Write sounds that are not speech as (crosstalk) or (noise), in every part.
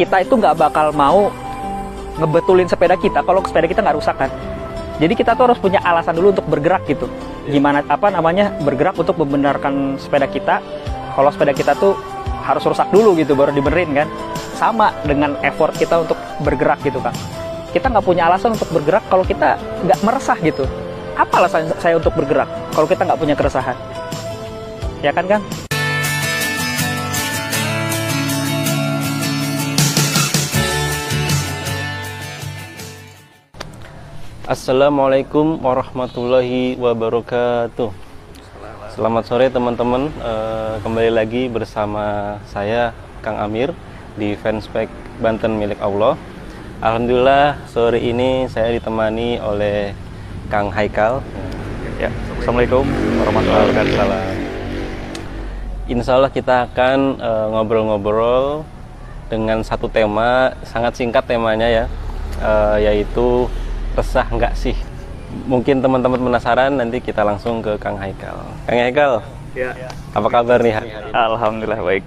kita itu nggak bakal mau ngebetulin sepeda kita kalau sepeda kita nggak rusak kan. Jadi kita tuh harus punya alasan dulu untuk bergerak gitu. Gimana apa namanya bergerak untuk membenarkan sepeda kita. Kalau sepeda kita tuh harus rusak dulu gitu baru dibenerin kan. Sama dengan effort kita untuk bergerak gitu kan. Kita nggak punya alasan untuk bergerak kalau kita nggak meresah gitu. Apa alasan saya untuk bergerak kalau kita nggak punya keresahan? Ya kan Kang? Assalamualaikum warahmatullahi wabarakatuh. Selamat sore teman-teman. Eh, kembali lagi bersama saya Kang Amir di Fanspek Banten milik Allah. Alhamdulillah sore ini saya ditemani oleh Kang Haikal. Ya. Assalamualaikum warahmatullahi wabarakatuh. Insya Allah kita akan eh, ngobrol-ngobrol dengan satu tema sangat singkat temanya ya, eh, yaitu resah nggak sih? Mungkin teman-teman penasaran, nanti kita langsung ke Kang Haikal. Kang Haikal, Ya. apa kabar nih? Alhamdulillah baik.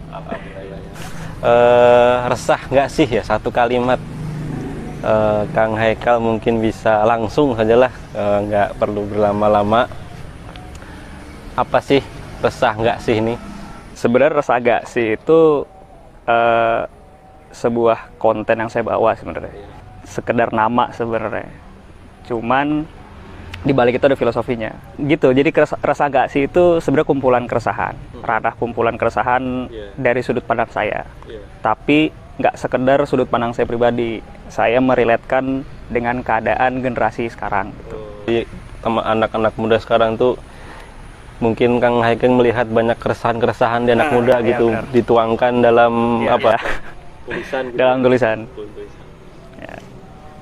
Eh, resah nggak sih ya satu kalimat? Eh, Kang Haikal mungkin bisa langsung sajalah, eh, nggak perlu berlama-lama. Apa sih resah nggak sih ini? Sebenarnya rasa agak sih itu eh, sebuah konten yang saya bawa sebenarnya. Sekedar nama sebenarnya. Cuman di balik itu ada filosofinya. Gitu. Jadi rasa agak sih itu sebenarnya kumpulan keresahan. Ranah kumpulan keresahan Iya. dari sudut pandang saya. Tapi nggak sekedar sudut pandang saya pribadi. Saya meriletkan dengan keadaan generasi sekarang. Gitu. Jadi teman anak-anak muda sekarang tuh mungkin Kang Haikal melihat banyak keresahan-keresahan di anak Nah, muda iya, gitu benar. dituangkan dalam Iya, apa? iya. Tulisan (laughs) Dalam tulisan. Ya,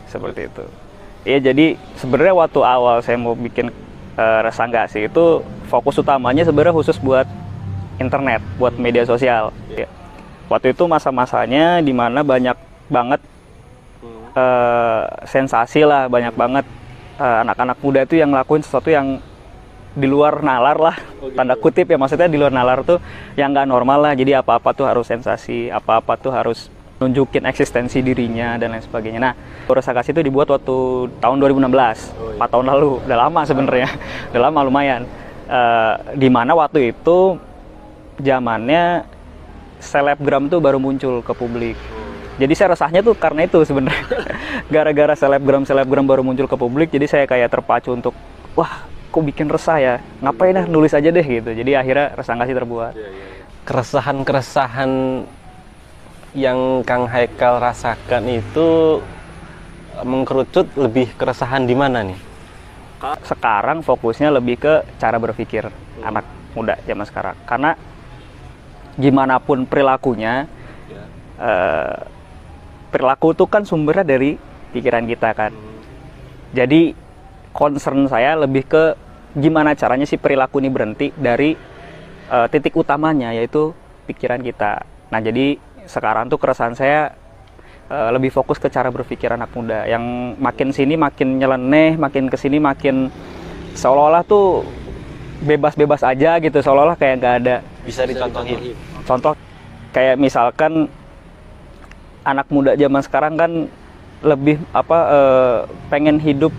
seperti itu. Iya jadi sebenarnya waktu awal saya mau bikin eh, rasa nggak sih itu fokus utamanya sebenarnya khusus buat internet, buat media sosial. Ya. Waktu itu masa-masanya di mana banyak banget eh, sensasi lah, banyak banget eh, anak-anak muda itu yang ngelakuin sesuatu yang di luar nalar lah, tanda kutip ya maksudnya di luar nalar tuh yang nggak normal lah. Jadi apa-apa tuh harus sensasi, apa-apa tuh harus nunjukin eksistensi dirinya dan lain sebagainya. Nah, Rasa Kasih itu dibuat waktu tahun 2016, 4 tahun lalu, udah lama sebenarnya, udah lama lumayan. Eh, di mana waktu itu zamannya selebgram tuh baru muncul ke publik. Jadi saya resahnya tuh karena itu sebenarnya. (laughs) Gara-gara selebgram selebgram baru muncul ke publik, jadi saya kayak terpacu untuk wah, kok bikin resah ya. Ngapain dah nulis aja deh gitu. Jadi akhirnya resah nggak sih terbuat. keresahan-keresahan yang Kang Haikal rasakan itu mengkerucut lebih keresahan di mana nih? Sekarang fokusnya lebih ke cara berpikir anak muda zaman sekarang. Karena gimana pun perilakunya, eh, perilaku itu kan sumbernya dari pikiran kita kan. Jadi concern saya lebih ke gimana caranya sih perilaku ini berhenti dari eh, titik utamanya yaitu pikiran kita. Nah jadi sekarang tuh keresahan saya eh, lebih fokus ke cara berpikir anak muda. Yang makin sini makin nyeleneh, makin ke sini makin seolah-olah tuh bebas-bebas aja gitu, seolah-olah kayak nggak ada. Bisa dicontohin. contoh kayak misalkan anak muda zaman sekarang kan lebih apa eh, pengen hidup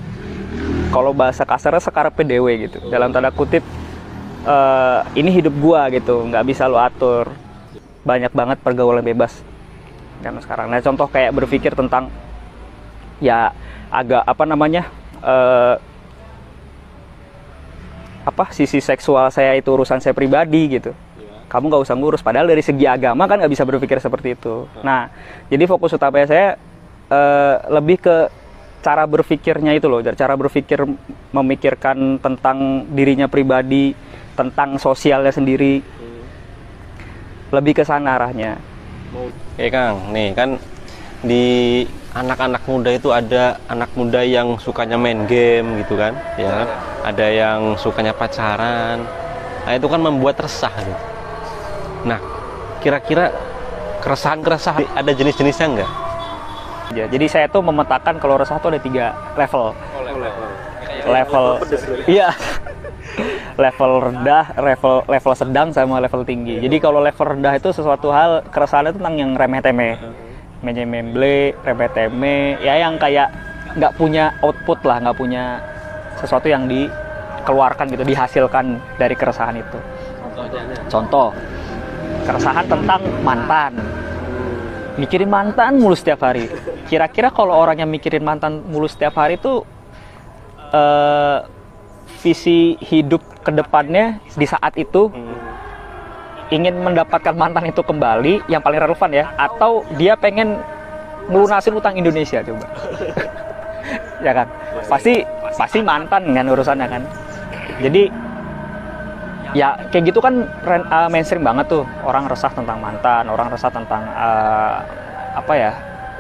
kalau bahasa kasarnya sekarang PDW gitu. Dalam tanda kutip eh, ini hidup gua gitu nggak bisa lo atur banyak banget pergaulan bebas zaman sekarang. Nah contoh kayak berpikir tentang ya agak apa namanya eh, apa sisi seksual saya itu urusan saya pribadi gitu. Kamu nggak usah ngurus padahal dari segi agama kan nggak bisa berpikir seperti itu. Nah jadi fokus utama saya eh, lebih ke cara berpikirnya itu loh cara berpikir memikirkan tentang dirinya pribadi tentang sosialnya sendiri lebih ke sana arahnya Oke Kang, nih kan di anak-anak muda itu ada anak muda yang sukanya main game gitu kan, ya kan? Ada yang sukanya pacaran. Nah itu kan membuat resah gitu. Nah, kira-kira keresahan-keresahan ada jenis-jenisnya nggak? Ya, jadi saya tuh memetakan kalau resah tuh ada tiga level level iya level rendah, level level sedang sama level tinggi. Jadi kalau level rendah itu sesuatu hal keresahan itu tentang yang remeh-temeh. Memble, remeh-temeh, ya yang kayak nggak punya output lah, nggak punya sesuatu yang dikeluarkan gitu, dihasilkan dari keresahan itu. Contoh, keresahan tentang mantan. Mikirin mantan mulu setiap hari. Kira-kira kalau orang yang mikirin mantan mulu setiap hari itu eh, visi hidup ke depannya di saat itu ingin mendapatkan mantan itu kembali yang paling relevan ya atau dia pengen melunasin utang Indonesia coba. (laughs) Ya kan? Pasti pasti mantan kan urusannya kan? Jadi ya kayak gitu kan uh, mainstream banget tuh. Orang resah tentang mantan orang resah tentang uh, apa ya?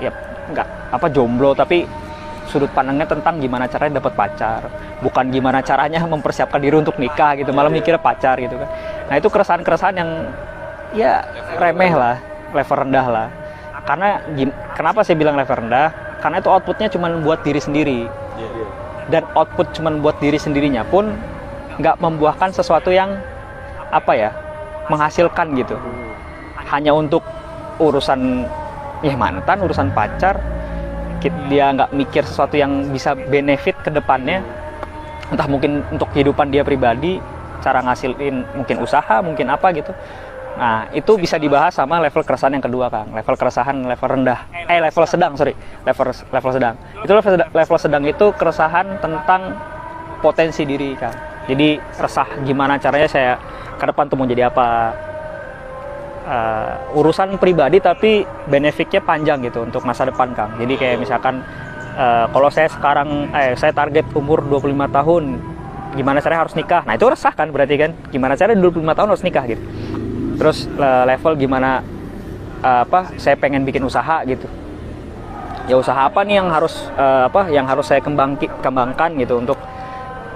Ya nggak apa jomblo tapi sudut pandangnya tentang gimana caranya dapat pacar. Bukan gimana caranya (laughs) mempersiapkan diri untuk nikah gitu malah mikirnya pacar gitu kan. Nah itu keresahan-keresahan yang ya remeh lah level rendah lah. Karena kenapa saya bilang level rendah? Karena itu outputnya cuma buat diri sendiri. Dan output cuma buat diri sendirinya pun nggak membuahkan sesuatu yang apa ya menghasilkan gitu. Hanya untuk urusan ya mantan urusan pacar dia nggak mikir sesuatu yang bisa benefit ke depannya. Entah mungkin untuk kehidupan dia pribadi cara ngasilin mungkin usaha mungkin apa gitu. Nah itu bisa dibahas sama level keresahan yang kedua kang. Level keresahan level rendah. Eh level sedang sorry. Level level sedang. Itu level sedang, level sedang itu keresahan tentang potensi diri kang. Jadi resah gimana caranya saya ke depan tuh mau jadi apa uh, urusan pribadi tapi benefitnya panjang gitu untuk masa depan Kang. Jadi kayak misalkan uh, kalau saya sekarang eh saya target umur 25 tahun gimana caranya harus nikah. Nah, itu resah kan berarti kan? Gimana caranya 25 tahun harus nikah gitu. Terus le- level gimana uh, apa saya pengen bikin usaha gitu. Ya usaha apa nih yang harus uh, apa yang harus saya kembang kembangkan gitu untuk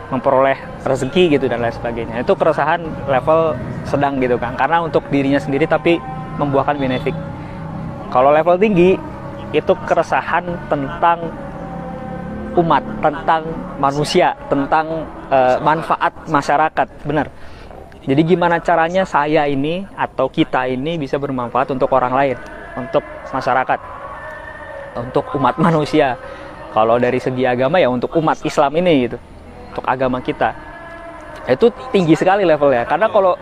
memperoleh rezeki gitu dan lain sebagainya. Itu keresahan level sedang gitu kan. Karena untuk dirinya sendiri tapi membuahkan benefit. Kalau level tinggi itu keresahan tentang umat tentang manusia tentang eh, manfaat masyarakat. Benar. Jadi gimana caranya saya ini atau kita ini bisa bermanfaat untuk orang lain untuk masyarakat untuk umat (laughs) manusia? Kalau dari segi agama ya untuk umat Islam ini gitu untuk agama kita. Itu tinggi sekali levelnya. Karena kalau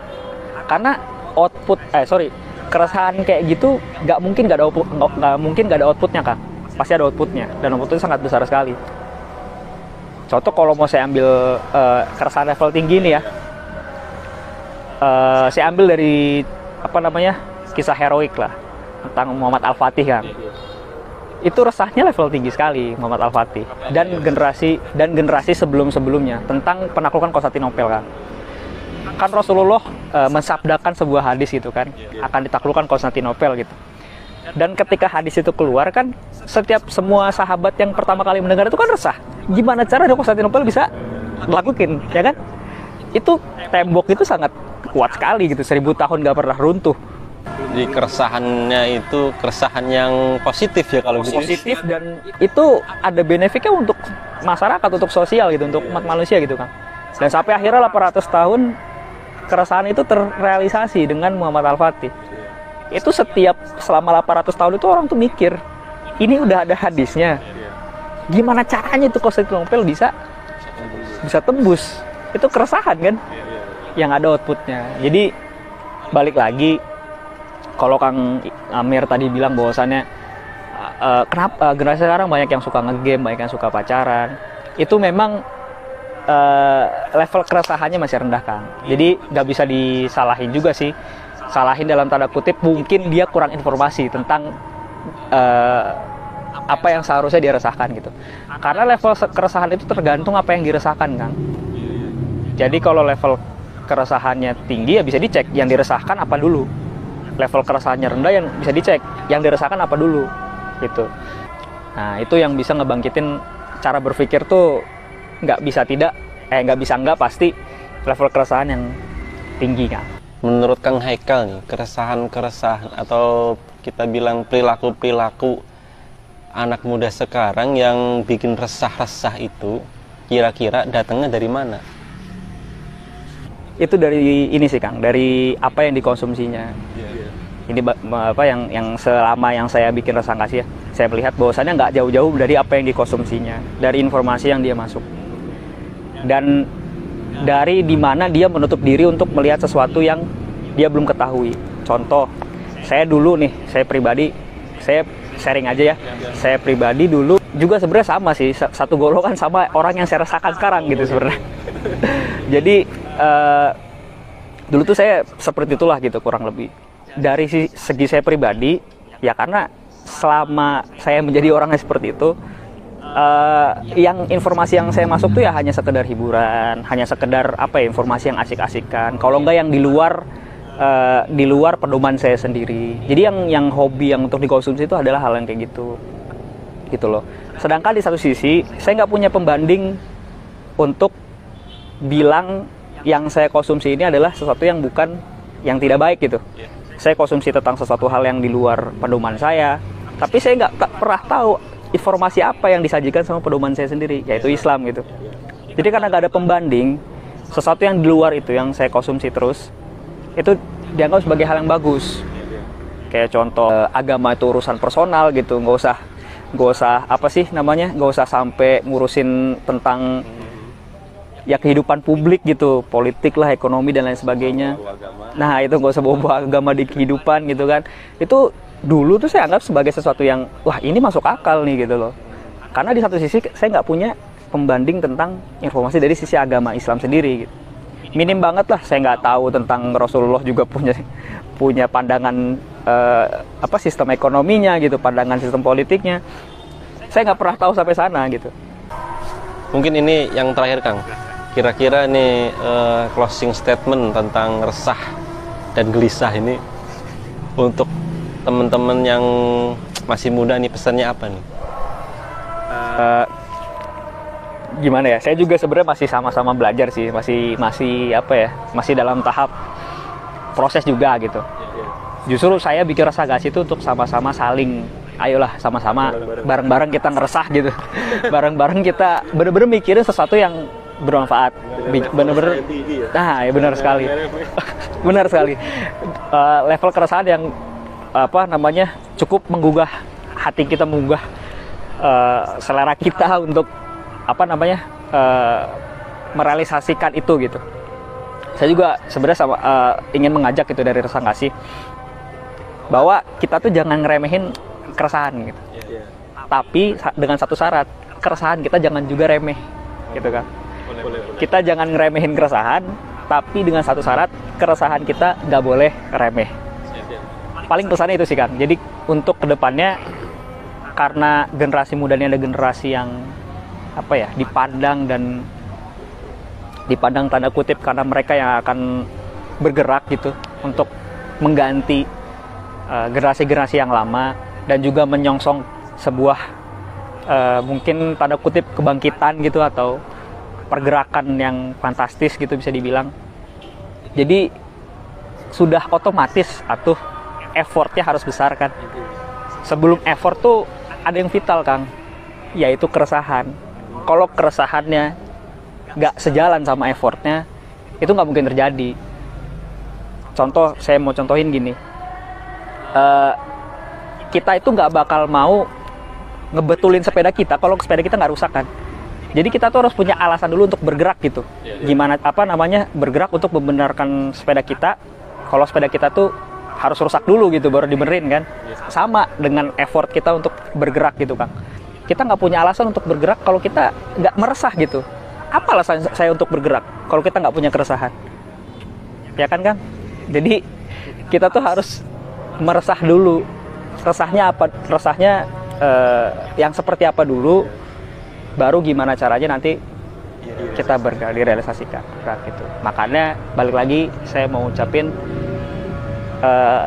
karena output eh sorry keresahan kayak gitu nggak mungkin nggak ada output nggak mungkin nggak ada outputnya kan pasti ada outputnya. Dan outputnya sangat besar sekali. Contoh kalau mau saya ambil eh, keresahan level tinggi ini ya. Eh, saya ambil dari apa namanya kisah heroik lah tentang Muhammad Al Fatih kan itu resahnya level tinggi sekali Muhammad Al Fatih dan generasi dan generasi sebelum sebelumnya tentang penaklukan Konstantinopel kan. Kan Rasulullah e, mensabdakan sebuah hadis gitu kan akan ditaklukkan Konstantinopel gitu. Dan ketika hadis itu keluar kan setiap semua sahabat yang pertama kali mendengar itu kan resah. Gimana caranya Konstantinopel bisa dilakukan ya kan? Itu tembok itu sangat kuat sekali gitu seribu tahun gak pernah runtuh Jadi keresahannya itu keresahan yang positif ya kalau gitu. positif dan itu ada benefitnya untuk masyarakat untuk sosial gitu untuk umat manusia gitu kan dan sampai akhirnya 800 tahun keresahan itu terrealisasi dengan Muhammad Al Fatih itu setiap selama 800 tahun itu orang tuh mikir ini udah ada hadisnya. Gimana caranya itu Konstantinopel bisa bisa tembus? Itu keresahan kan yang ada outputnya. Jadi balik lagi kalau Kang Amir tadi bilang bahwasannya uh, kenapa uh, generasi sekarang banyak yang suka ngegame, banyak yang suka pacaran, itu memang uh, level keresahannya masih rendah Kang. Jadi nggak bisa disalahin juga sih. Salahin dalam tanda kutip mungkin dia kurang informasi tentang uh, apa yang seharusnya dia resahkan gitu. Karena level keresahan itu tergantung apa yang diresahkan Kang. Jadi kalau level keresahannya tinggi ya bisa dicek yang diresahkan apa dulu level keresahannya rendah yang bisa dicek yang dirasakan apa dulu gitu nah itu yang bisa ngebangkitin cara berpikir tuh nggak bisa tidak eh nggak bisa nggak pasti level keresahan yang tinggi kan Menurut Kang Haikal nih, keresahan-keresahan atau kita bilang perilaku-perilaku anak muda sekarang yang bikin resah-resah itu kira-kira datangnya dari mana? itu dari ini sih Kang, dari apa yang dikonsumsinya. Ini apa yang yang selama yang saya bikin resangkasi ya, saya melihat bahwasannya nggak jauh-jauh dari apa yang dikonsumsinya, dari informasi yang dia masuk. Dan dari di mana dia menutup diri untuk melihat sesuatu yang dia belum ketahui. Contoh, saya dulu nih, saya pribadi, saya sharing aja ya. Saya pribadi dulu juga sebenarnya sama sih, sa- satu golongan sama orang yang saya rasakan sekarang gitu sebenarnya. (laughs) Jadi eh, dulu tuh saya seperti itulah gitu kurang lebih. Dari segi saya pribadi, ya karena selama saya menjadi orang yang seperti itu, eh, yang informasi yang saya masuk tuh ya hanya sekedar hiburan, hanya sekedar apa ya informasi yang asik-asikan. Kalau enggak yang di luar eh, di luar pedoman saya sendiri. Jadi yang yang hobi yang untuk dikonsumsi itu adalah hal yang kayak gitu, gitu loh. Sedangkan di satu sisi saya nggak punya pembanding untuk bilang yang saya konsumsi ini adalah sesuatu yang bukan yang tidak baik gitu. Saya konsumsi tentang sesuatu hal yang di luar pedoman saya, tapi saya nggak pernah tahu informasi apa yang disajikan sama pedoman saya sendiri, yaitu Islam gitu. Jadi karena nggak ada pembanding, sesuatu yang di luar itu yang saya konsumsi terus, itu dianggap sebagai hal yang bagus. Kayak contoh eh, agama itu urusan personal gitu, nggak usah nggak usah apa sih namanya, nggak usah sampai ngurusin tentang ya kehidupan publik gitu, politik lah, ekonomi dan lain sebagainya. Nah itu nggak usah bawa agama di kehidupan gitu kan. Itu dulu tuh saya anggap sebagai sesuatu yang wah ini masuk akal nih gitu loh. Karena di satu sisi saya nggak punya pembanding tentang informasi dari sisi agama Islam sendiri gitu. Minim banget lah saya nggak tahu tentang Rasulullah juga (laughs) punya punya pandangan eh, apa sistem ekonominya gitu, pandangan sistem politiknya. Saya nggak pernah tahu sampai sana gitu. Mungkin ini yang terakhir Kang. Kira-kira nih eh, closing statement tentang resah dan gelisah ini untuk teman-teman yang masih muda nih pesannya apa nih? Eh, gimana ya? Saya juga sebenarnya masih sama-sama belajar sih, masih masih apa ya? Masih dalam tahap proses juga gitu. Justru saya bikin rasa gas itu untuk sama-sama saling ayolah sama-sama bareng-bareng kita ngeresah gitu. (laughs) Bareng-bareng kita bener-bener mikirin sesuatu yang bermanfaat. Bener-bener Nah, ya benar sekali. (laughs) benar sekali. Eh, level keresahan yang apa namanya cukup menggugah hati kita menggugah eh, selera kita untuk apa namanya eh, merealisasikan itu gitu. Saya juga sebenarnya sama, eh, ingin mengajak gitu dari rasa kasih bahwa kita tuh jangan ngeremehin keresahan gitu. Tapi sa- dengan satu syarat, keresahan kita jangan juga remeh gitu kan. Kita jangan ngeremehin keresahan, tapi dengan satu syarat, keresahan kita nggak boleh remeh. Paling pesannya itu sih kan. Jadi untuk ke depannya karena generasi muda ini ada generasi yang apa ya dipandang dan dipandang tanda kutip karena mereka yang akan bergerak gitu untuk mengganti eh, generasi-generasi yang lama dan juga menyongsong sebuah eh, mungkin tanda kutip kebangkitan gitu atau pergerakan yang fantastis gitu bisa dibilang. Jadi sudah otomatis atuh effortnya harus besar kan. Sebelum effort tuh ada yang vital Kang, yaitu keresahan. Kalau keresahannya nggak sejalan sama effortnya, itu nggak mungkin terjadi. Contoh, saya mau contohin gini. Eh, kita itu nggak bakal mau ngebetulin sepeda kita kalau sepeda kita nggak rusak kan. Jadi kita tuh harus punya alasan dulu untuk bergerak gitu. Gimana apa namanya bergerak untuk membenarkan sepeda kita. Kalau sepeda kita tuh harus rusak dulu gitu baru dibenerin kan. Sama dengan effort kita untuk bergerak gitu kan. Kita nggak punya alasan untuk bergerak kalau kita nggak meresah gitu. Apa alasan saya untuk bergerak kalau kita nggak punya keresahan? Ya kan kan? Jadi kita tuh harus meresah dulu. Resahnya apa? Resahnya eh, yang seperti apa dulu baru gimana caranya nanti kita bergerak direalisasikan gerak gitu makanya balik lagi saya mau ucapin eh,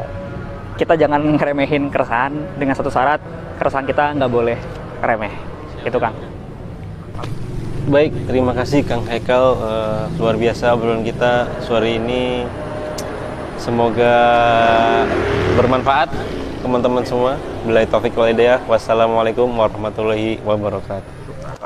kita jangan ngeremehin keresahan dengan satu syarat keresahan kita nggak boleh remeh itu kan Baik, terima kasih Kang Haikal Eh, luar biasa obrolan kita sore ini. Semoga bermanfaat teman-teman semua. Bila taufik wal hidayah. Wassalamualaikum warahmatullahi wabarakatuh.